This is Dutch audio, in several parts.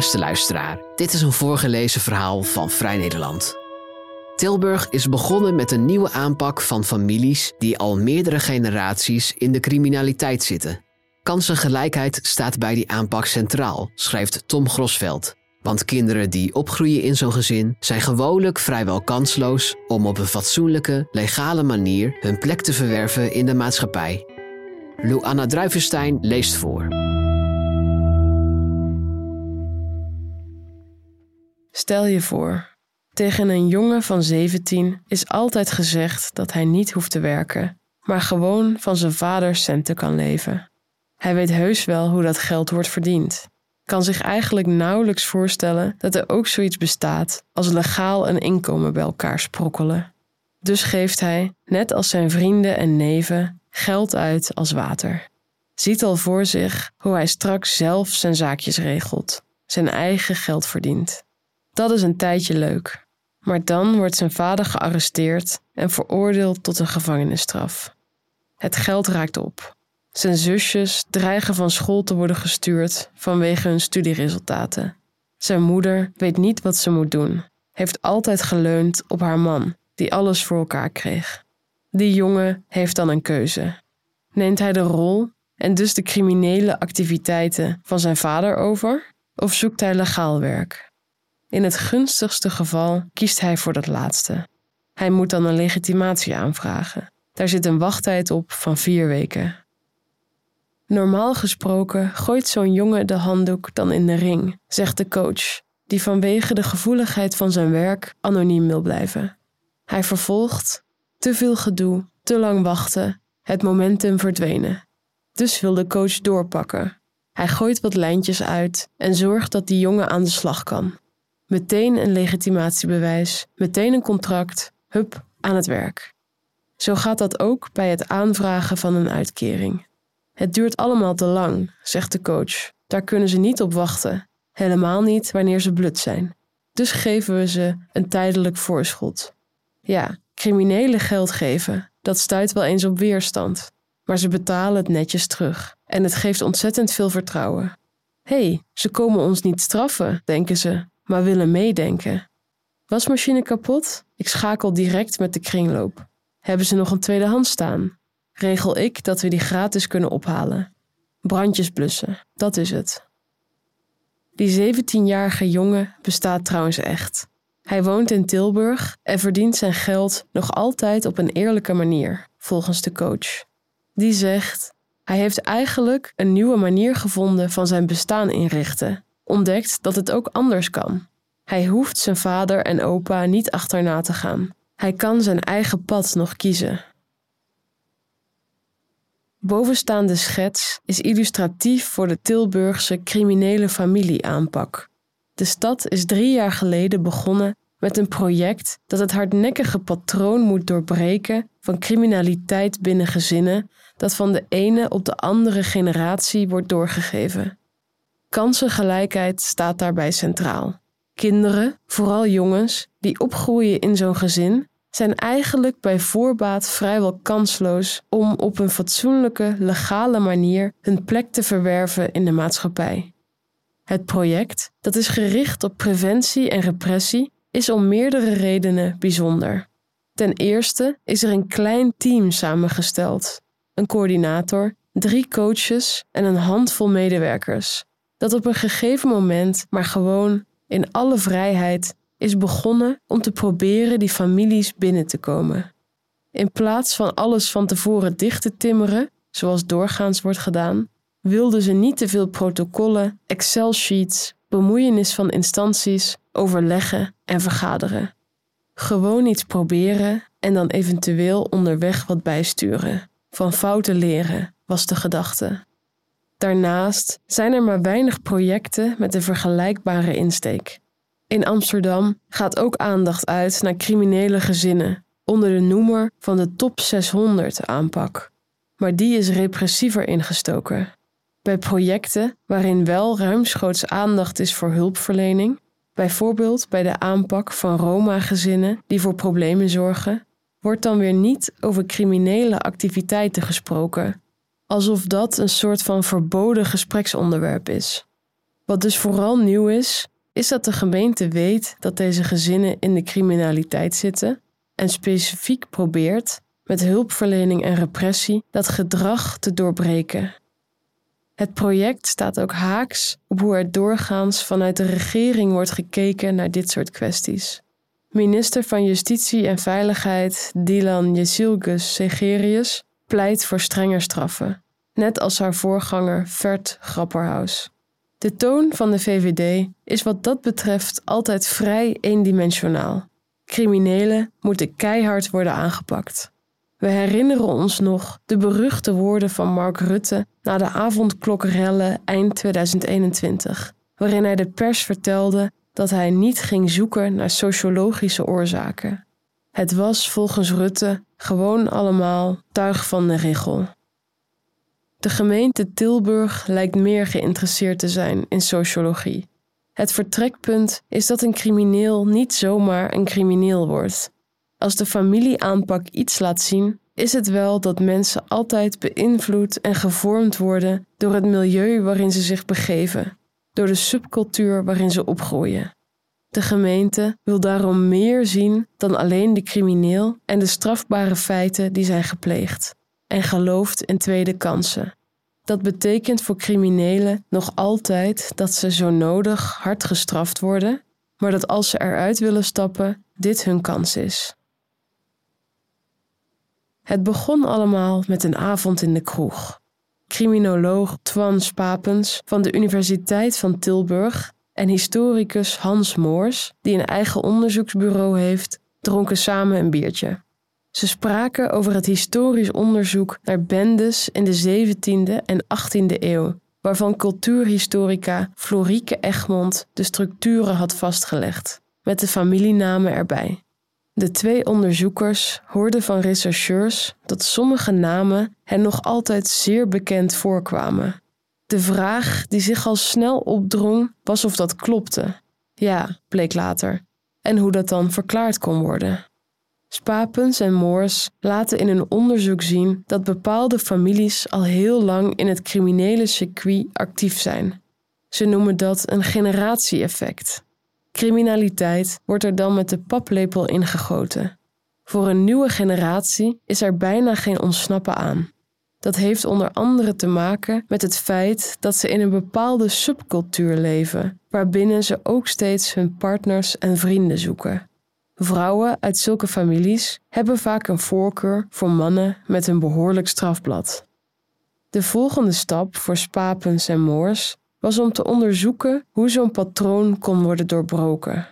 Beste luisteraar, dit is een voorgelezen verhaal van Vrij Nederland. Tilburg is begonnen met een nieuwe aanpak van families die al meerdere generaties in de criminaliteit zitten. Kansengelijkheid staat bij die aanpak centraal, schrijft Tom Grosveld. Want kinderen die opgroeien in zo'n gezin zijn gewoonlijk vrijwel kansloos om op een fatsoenlijke, legale manier hun plek te verwerven in de maatschappij. Luana Druivenstein leest voor. Stel je voor, tegen een jongen van 17 is altijd gezegd dat hij niet hoeft te werken, maar gewoon van zijn vaders centen kan leven. Hij weet heus wel hoe dat geld wordt verdiend. Kan zich eigenlijk nauwelijks voorstellen dat er ook zoiets bestaat als legaal een inkomen bij elkaar sprokkelen. Dus geeft hij, net als zijn vrienden en neven, geld uit als water. Ziet al voor zich hoe hij straks zelf zijn zaakjes regelt, zijn eigen geld verdient. Dat is een tijdje leuk. Maar dan wordt zijn vader gearresteerd en veroordeeld tot een gevangenisstraf. Het geld raakt op. Zijn zusjes dreigen van school te worden gestuurd vanwege hun studieresultaten. Zijn moeder weet niet wat ze moet doen, heeft altijd geleund op haar man, die alles voor elkaar kreeg. Die jongen heeft dan een keuze. Neemt hij de rol en dus de criminele activiteiten van zijn vader over, of zoekt hij legaal werk? In het gunstigste geval kiest hij voor dat laatste. Hij moet dan een legitimatie aanvragen. Daar zit een wachttijd op van vier weken. Normaal gesproken gooit zo'n jongen de handdoek dan in de ring, zegt de coach, die vanwege de gevoeligheid van zijn werk anoniem wil blijven. Hij vervolgt: te veel gedoe, te lang wachten, het momentum verdwenen. Dus wil de coach doorpakken. Hij gooit wat lijntjes uit en zorgt dat die jongen aan de slag kan. Meteen een legitimatiebewijs, meteen een contract, hup, aan het werk. Zo gaat dat ook bij het aanvragen van een uitkering. Het duurt allemaal te lang, zegt de coach. Daar kunnen ze niet op wachten, helemaal niet wanneer ze blut zijn. Dus geven we ze een tijdelijk voorschot. Ja, criminelen geld geven, dat stuit wel eens op weerstand. Maar ze betalen het netjes terug en het geeft ontzettend veel vertrouwen. Hé, hey, ze komen ons niet straffen, denken ze, maar willen meedenken. Wasmachine kapot? Ik schakel direct met de kringloop. Hebben ze nog een tweedehand staan? Regel ik dat we die gratis kunnen ophalen. Brandjes blussen, dat is het. Die 17-jarige jongen bestaat trouwens echt. Hij woont in Tilburg en verdient zijn geld nog altijd op een eerlijke manier, volgens de coach. Die zegt: hij heeft eigenlijk een nieuwe manier gevonden van zijn bestaan inrichten ontdekt dat het ook anders kan. Hij hoeft zijn vader en opa niet achterna te gaan. Hij kan zijn eigen pad nog kiezen. Bovenstaande schets is illustratief voor de Tilburgse criminele familieaanpak. De stad is drie jaar geleden begonnen met een project dat het hardnekkige patroon moet doorbreken van criminaliteit binnen gezinnen dat van de ene op de andere generatie wordt doorgegeven. Kansengelijkheid staat daarbij centraal. Kinderen, vooral jongens, die opgroeien in zo'n gezin, zijn eigenlijk bij voorbaat vrijwel kansloos om op een fatsoenlijke, legale manier hun plek te verwerven in de maatschappij. Het project, dat is gericht op preventie en repressie, is om meerdere redenen bijzonder. Ten eerste is er een klein team samengesteld: een coördinator, drie coaches en een handvol medewerkers dat op een gegeven moment, maar gewoon in alle vrijheid, is begonnen om te proberen die families binnen te komen. In plaats van alles van tevoren dicht te timmeren, zoals doorgaans wordt gedaan, wilden ze niet te veel protocollen, Excel-sheets, bemoeienis van instanties, overleggen en vergaderen. Gewoon iets proberen en dan eventueel onderweg wat bijsturen. Van fouten leren was de gedachte. Daarnaast zijn er maar weinig projecten met een vergelijkbare insteek. In Amsterdam gaat ook aandacht uit naar criminele gezinnen onder de noemer van de top 600 aanpak. Maar die is repressiever ingestoken. Bij projecten waarin wel ruimschoots aandacht is voor hulpverlening, bijvoorbeeld bij de aanpak van Roma-gezinnen die voor problemen zorgen, wordt dan weer niet over criminele alsof dat een soort van verboden gespreksonderwerp is. Wat dus vooral nieuw is, is dat de gemeente weet dat deze gezinnen in de criminaliteit zitten en specifiek probeert met hulpverlening en repressie dat gedrag te doorbreken. Het project staat ook haaks op hoe er doorgaans vanuit de regering wordt gekeken naar dit soort kwesties. Minister van Justitie en Veiligheid Dylan Jesilgus Segerius pleit voor strenger straffen, net als haar voorganger Vert Grapperhaus. De toon van de VVD is wat dat betreft altijd vrij eendimensionaal. Criminelen moeten keihard worden aangepakt. We herinneren ons nog de beruchte woorden van Mark Rutte na de avondklokrellen eind 2021, waarin hij de pers vertelde dat hij niet ging zoeken naar sociologische oorzaken. Het was volgens Rutte gewoon allemaal tuig van de regel. De gemeente Tilburg lijkt meer geïnteresseerd te zijn in sociologie. Het vertrekpunt is dat een crimineel niet zomaar een crimineel wordt. Als de familieaanpak iets laat zien, is het wel dat mensen altijd beïnvloed en gevormd worden door het milieu waarin ze zich begeven, door de subcultuur waarin ze opgroeien. De gemeente wil daarom meer zien dan alleen de crimineel en de strafbare feiten die zijn gepleegd, en gelooft in tweede kansen. Dat betekent voor criminelen nog altijd dat ze zo nodig hard gestraft worden, maar dat als ze eruit willen stappen, dit hun kans is. Het begon allemaal met een avond in de kroeg. Criminoloog Twan Spapens van de Universiteit van Tilburg en historicus Hans Moors, die een eigen onderzoeksbureau heeft, dronken samen een biertje. Ze spraken over het historisch onderzoek naar bendes in de 17e en 18e eeuw, waarvan cultuurhistorica Florieke Egmond de structuren had vastgelegd, met de familienamen erbij. De twee onderzoekers hoorden van rechercheurs dat sommige namen hen nog altijd zeer bekend voorkwamen. De vraag die zich al snel opdrong was of dat klopte. Ja, bleek later. En hoe dat dan verklaard kon worden. Spapens en Moors laten in hun onderzoek zien dat bepaalde families al heel lang in het criminele circuit actief zijn. Ze noemen dat een generatie-effect. Criminaliteit wordt er dan met de paplepel ingegoten. Voor een nieuwe generatie is er bijna geen ontsnappen aan. Dat heeft onder andere te maken met het feit dat ze in een bepaalde subcultuur leven, waarbinnen ze ook steeds hun partners en vrienden zoeken. Vrouwen uit zulke families hebben vaak een voorkeur voor mannen met een behoorlijk strafblad. De volgende stap voor Spapens en Moors was om te onderzoeken hoe zo'n patroon kon worden doorbroken.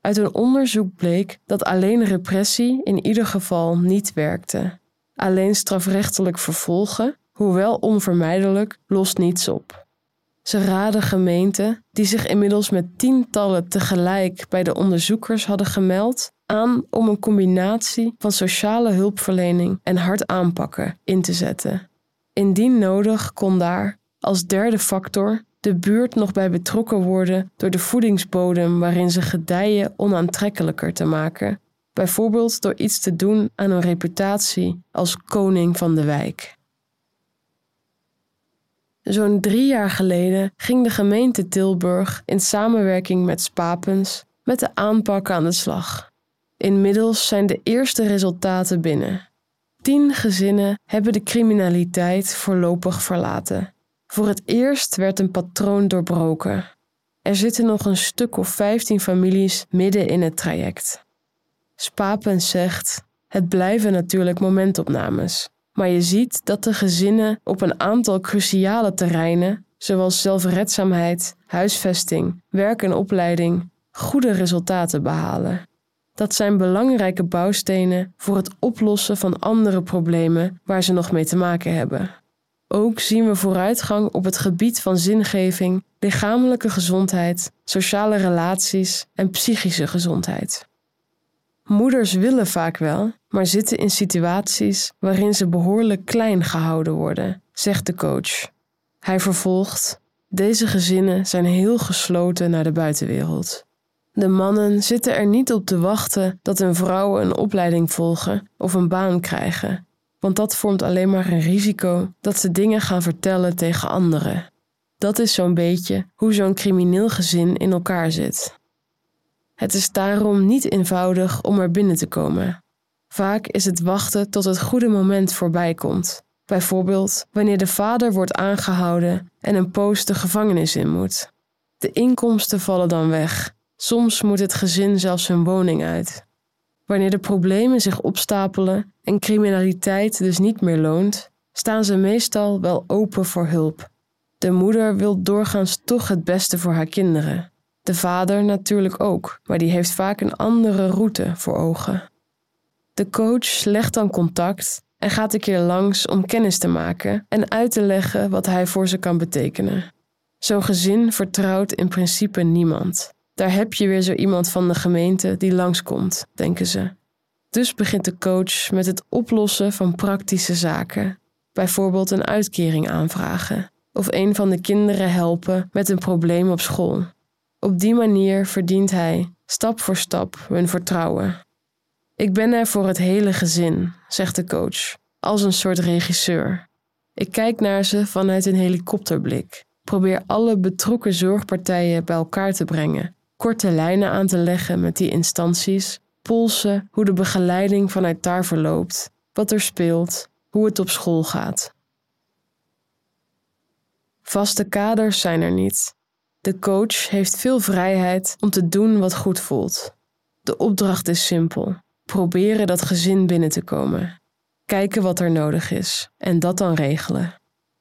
Uit een onderzoek bleek dat alleen repressie in ieder geval niet werkte. Alleen strafrechtelijk vervolgen, hoewel onvermijdelijk, lost niets op. Ze raden gemeenten, die zich inmiddels met tientallen tegelijk bij de onderzoekers hadden gemeld, aan om een combinatie van sociale hulpverlening en hard aanpakken in te zetten. Indien nodig kon daar, als derde factor, de buurt nog bij betrokken worden door de voedingsbodem waarin ze gedijen onaantrekkelijker te maken, bijvoorbeeld door iets te doen aan hun reputatie als koning van de wijk. Zo'n drie jaar geleden ging de gemeente Tilburg in samenwerking met Spapens met de aanpak aan de slag. Inmiddels zijn de eerste resultaten binnen. Tien gezinnen hebben de criminaliteit voorlopig verlaten. Voor het eerst werd een patroon doorbroken. Er zitten nog een stuk of vijftien families midden in het traject. Spapens zegt: Het blijven natuurlijk momentopnames, maar je ziet dat de gezinnen op een aantal cruciale terreinen, zoals zelfredzaamheid, huisvesting, werk en opleiding, goede resultaten behalen. Dat zijn belangrijke bouwstenen voor het oplossen van andere problemen waar ze nog mee te maken hebben. Ook zien we vooruitgang op het gebied van zingeving, lichamelijke gezondheid, sociale relaties en psychische gezondheid. Moeders willen vaak wel, maar zitten in situaties waarin ze behoorlijk klein gehouden worden, zegt de coach. Hij vervolgt: Deze gezinnen zijn heel gesloten naar de buitenwereld. De mannen zitten er niet op te wachten dat hun vrouwen een opleiding volgen of een baan krijgen want dat vormt alleen maar een risico dat ze dingen gaan vertellen tegen anderen. Dat is zo'n beetje hoe zo'n crimineel gezin in elkaar zit. Het is daarom niet eenvoudig om er binnen te komen. Vaak is het wachten tot het goede moment voorbij komt. Bijvoorbeeld wanneer de vader wordt aangehouden en een poos de gevangenis in moet. De inkomsten vallen dan weg. Soms moet het gezin zelfs hun woning uit. Wanneer de problemen zich opstapelen en criminaliteit dus niet meer loont, staan ze meestal wel open voor hulp. De moeder wil doorgaans toch het beste voor haar kinderen. De vader natuurlijk ook, maar die heeft vaak een andere route voor ogen. De coach legt dan contact en gaat een keer langs om kennis te maken en uit te leggen wat hij voor ze kan betekenen. Zo'n gezin vertrouwt in principe niemand. Daar heb je weer zo iemand van de gemeente die langskomt, denken ze. Dus begint de coach met het oplossen van praktische zaken, bijvoorbeeld een uitkering aanvragen of een van de kinderen helpen met een probleem op school. Op die manier verdient hij, stap voor stap, hun vertrouwen. Ik ben er voor het hele gezin, zegt de coach, als een soort regisseur. Ik kijk naar ze vanuit een helikopterblik, probeer alle betrokken zorgpartijen bij elkaar te brengen, korte lijnen aan te leggen met die instanties, polsen hoe de begeleiding vanuit daar verloopt, wat er speelt, hoe het op school gaat. Vaste kaders zijn er niet. De coach heeft veel vrijheid om te doen wat goed voelt. De opdracht is simpel: proberen dat gezin binnen te komen. Kijken wat er nodig is en dat dan regelen.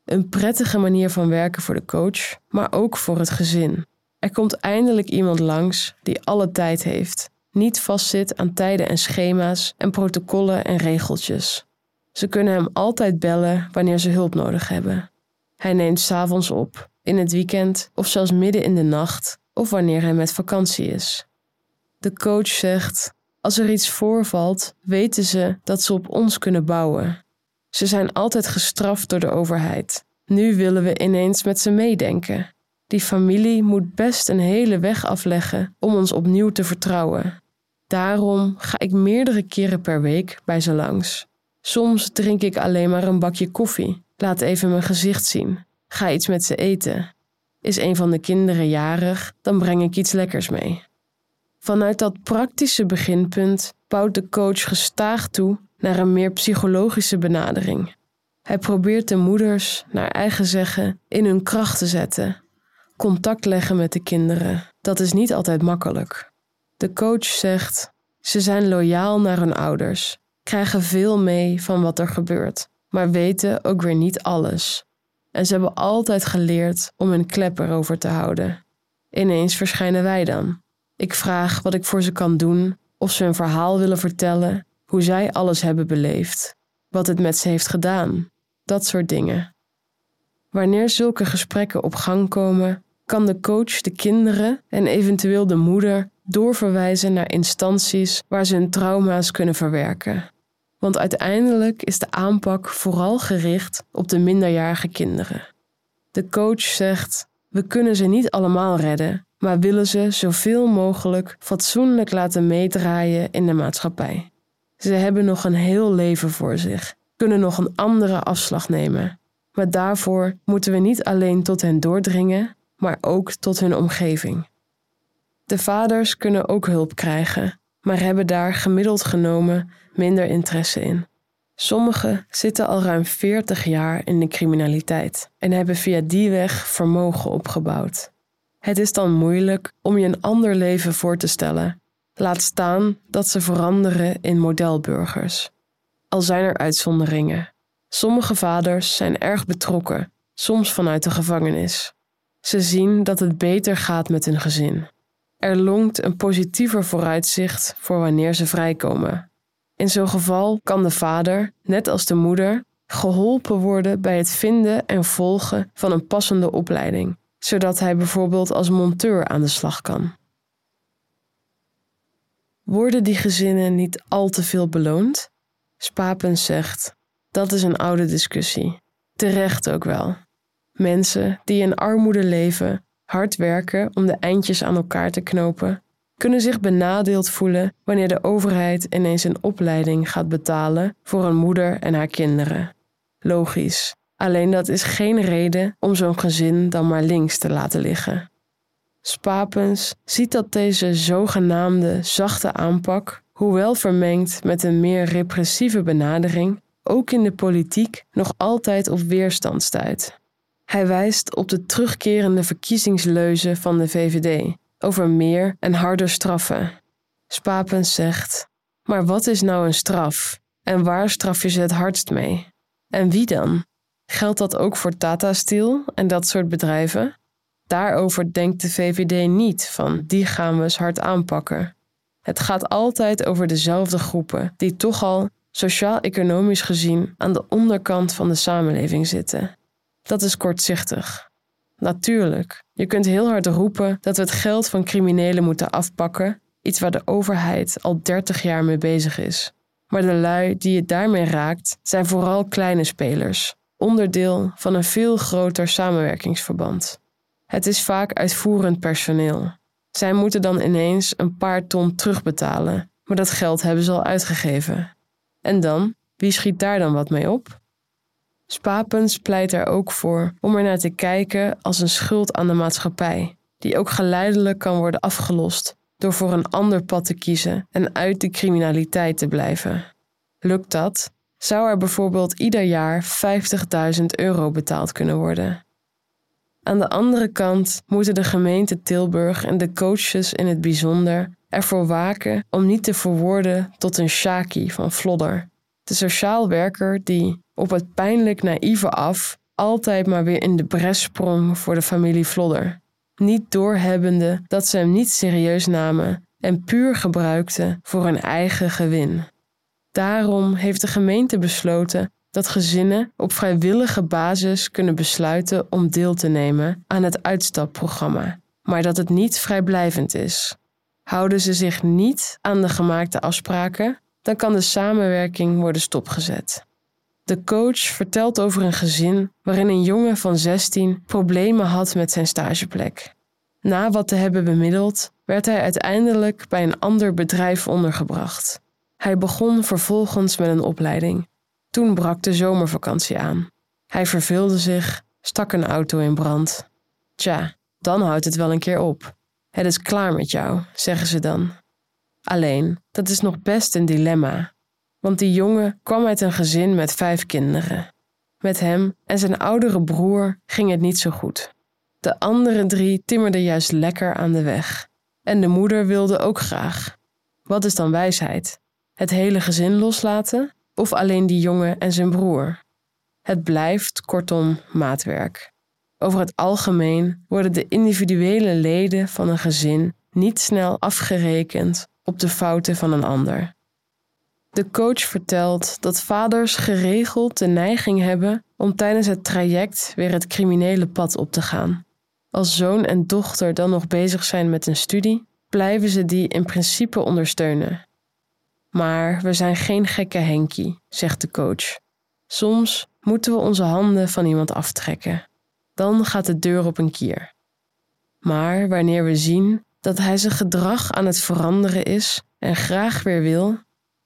Een prettige manier van werken voor de coach, maar ook voor het gezin. Er komt eindelijk iemand langs die alle tijd heeft, niet vastzit aan tijden en schema's en protocollen en regeltjes. Ze kunnen hem altijd bellen wanneer ze hulp nodig hebben. Hij neemt s'avonds op, in het weekend of zelfs midden in de nacht of wanneer hij met vakantie is. De coach zegt: Als er iets voorvalt, weten ze dat ze op ons kunnen bouwen. Ze zijn altijd gestraft door de overheid. Nu willen we ineens met ze meedenken. Die familie moet best een hele weg afleggen om ons opnieuw te vertrouwen. Daarom ga ik meerdere keren per week bij ze langs. Soms drink ik alleen maar een bakje koffie Laat even mijn gezicht zien. Ga iets met ze eten. Is een van de kinderen jarig, dan breng ik iets lekkers mee. Vanuit dat praktische beginpunt bouwt de coach gestaag toe naar een meer psychologische benadering. Hij probeert de moeders, naar eigen zeggen, in hun kracht te zetten. Contact leggen met de kinderen, dat is niet altijd makkelijk. De coach zegt: ze zijn loyaal naar hun ouders, krijgen veel mee van wat er gebeurt maar weten ook weer niet alles. En ze hebben altijd geleerd om hun klep erover te houden. Ineens verschijnen wij dan. Ik vraag wat ik voor ze kan doen, of ze een verhaal willen vertellen, hoe zij alles hebben beleefd, wat het met ze heeft gedaan, dat soort dingen. Wanneer zulke gesprekken op gang komen, kan de coach de kinderen en eventueel de moeder doorverwijzen naar instanties waar ze hun trauma's kunnen verwerken. Want uiteindelijk is de aanpak vooral gericht op de minderjarige kinderen. De coach zegt: We kunnen ze niet allemaal redden, maar willen ze zoveel mogelijk fatsoenlijk laten meedraaien in de maatschappij. Ze hebben nog een heel leven voor zich, kunnen nog een andere afslag nemen. Maar daarvoor moeten we niet alleen tot hen doordringen, maar ook tot hun omgeving. De vaders kunnen ook hulp krijgen, maar hebben daar gemiddeld genomen minder interesse in. Sommigen zitten al ruim 40 jaar in de criminaliteit en hebben via die weg vermogen opgebouwd. Het is dan moeilijk om je een ander leven voor te stellen, laat staan dat ze veranderen in modelburgers. Al zijn er uitzonderingen. Sommige vaders zijn erg betrokken, soms vanuit de gevangenis. Ze zien dat het beter gaat met hun gezin. Er longt een positiever vooruitzicht voor wanneer ze vrijkomen. In zo'n geval kan de vader, net als de moeder, geholpen worden bij het vinden en volgen van een passende opleiding, zodat hij bijvoorbeeld als monteur aan de slag kan. Worden die gezinnen niet al te veel beloond? Spapens zegt: dat is een oude discussie. Terecht ook wel. Mensen die in armoede leven hard werken om de eindjes aan elkaar te knopen, kunnen zich benadeeld voelen wanneer de overheid ineens een opleiding gaat betalen voor een moeder en haar kinderen. Logisch. Alleen dat is geen reden om zo'n gezin dan maar links te laten liggen. Spapens ziet dat deze zogenaamde zachte aanpak, hoewel vermengd met een meer repressieve benadering, ook in de politiek nog altijd op weerstand stuit. Hij wijst op de terugkerende verkiezingsleuzen van de VVD over meer en harder straffen. Spapens zegt: Maar wat is nou een straf? En waar straf je ze het hardst mee? En wie dan? Geldt dat ook voor Tata Steel en dat soort bedrijven? Daarover denkt de VVD niet van die gaan we eens hard aanpakken. Het gaat altijd over dezelfde groepen die toch al sociaal-economisch gezien aan de onderkant van de samenleving zitten. Dat is kortzichtig. Natuurlijk, je kunt heel hard roepen dat we het geld van criminelen moeten afpakken, iets waar de overheid al 30 jaar mee bezig is. Maar de lui die het daarmee raakt, zijn vooral kleine spelers, onderdeel van een veel groter samenwerkingsverband. Het is vaak uitvoerend personeel. Zij moeten dan ineens een paar ton terugbetalen, maar dat geld hebben ze al uitgegeven. En dan, wie schiet daar dan wat mee op? Spapens pleit er ook voor om er naar te kijken als een schuld aan de maatschappij, die ook geleidelijk kan worden afgelost door voor een ander pad te kiezen en uit de criminaliteit te blijven. Lukt dat, zou er bijvoorbeeld ieder jaar 50.000 euro betaald kunnen worden. Aan de andere kant moeten de gemeente Tilburg en de coaches in het bijzonder ervoor waken om niet te verwoorden tot een Shaki van Flodder, de sociaal werker die op het pijnlijk naïeve af altijd maar weer in de bres sprong voor de familie Flodder, niet doorhebbende dat ze hem niet serieus namen en puur gebruikten voor hun eigen gewin. Daarom heeft de gemeente besloten dat gezinnen op vrijwillige basis kunnen besluiten om deel te nemen aan het uitstapprogramma, maar dat het niet vrijblijvend is. Houden ze zich niet aan de gemaakte afspraken, dan kan de samenwerking worden stopgezet. De coach vertelt over een gezin waarin een jongen van 16 problemen had met zijn stageplek. Na wat te hebben bemiddeld, werd hij uiteindelijk bij een ander bedrijf ondergebracht. Hij begon vervolgens met een opleiding. Toen brak de zomervakantie aan. Hij verveelde zich, stak een auto in brand. Tja, dan houdt het wel een keer op. Het is klaar met jou, zeggen ze dan. Alleen, dat is nog best een dilemma, want die jongen kwam uit een gezin met vijf kinderen. Met hem en zijn oudere broer ging het niet zo goed. De andere drie timmerden juist lekker aan de weg. En de moeder wilde ook graag. Wat is dan wijsheid? Het hele gezin loslaten of alleen die jongen en zijn broer? Het blijft kortom maatwerk. Over het algemeen worden de individuele leden van een gezin niet snel afgerekend op de fouten van een ander. De coach vertelt dat vaders geregeld de neiging hebben om tijdens het traject weer het criminele pad op te gaan. Als zoon en dochter dan nog bezig zijn met een studie, blijven ze die in principe ondersteunen. Maar we zijn geen gekke Henkie, zegt de coach. Soms moeten we onze handen van iemand aftrekken. Dan gaat de deur op een kier. Maar wanneer we zien dat hij zijn gedrag aan het veranderen is en graag weer wil,